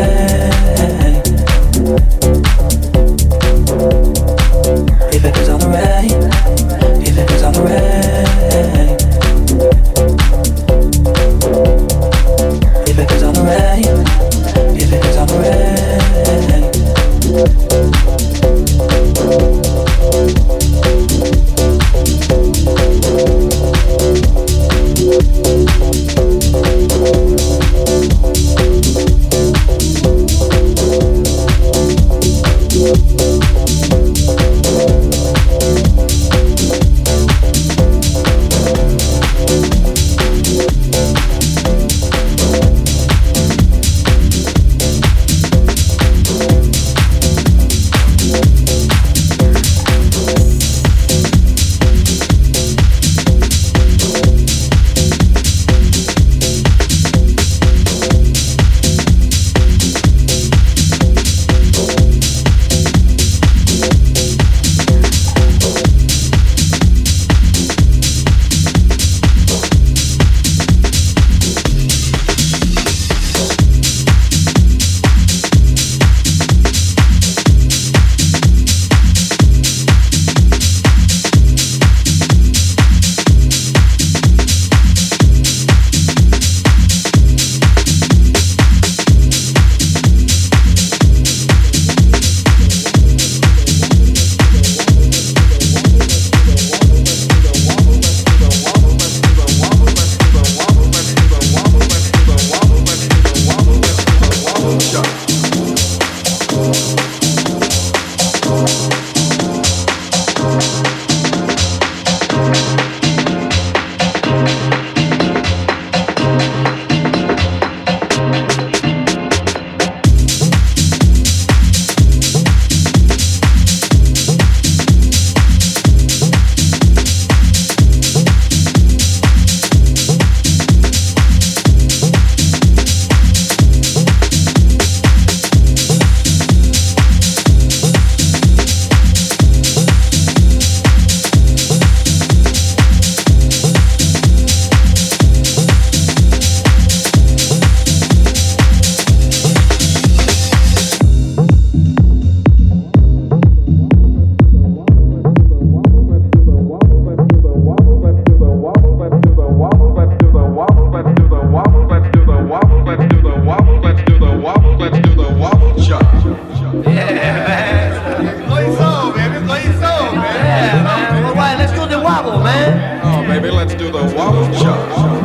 Wobble, Oh, baby, let's do the wobble chop.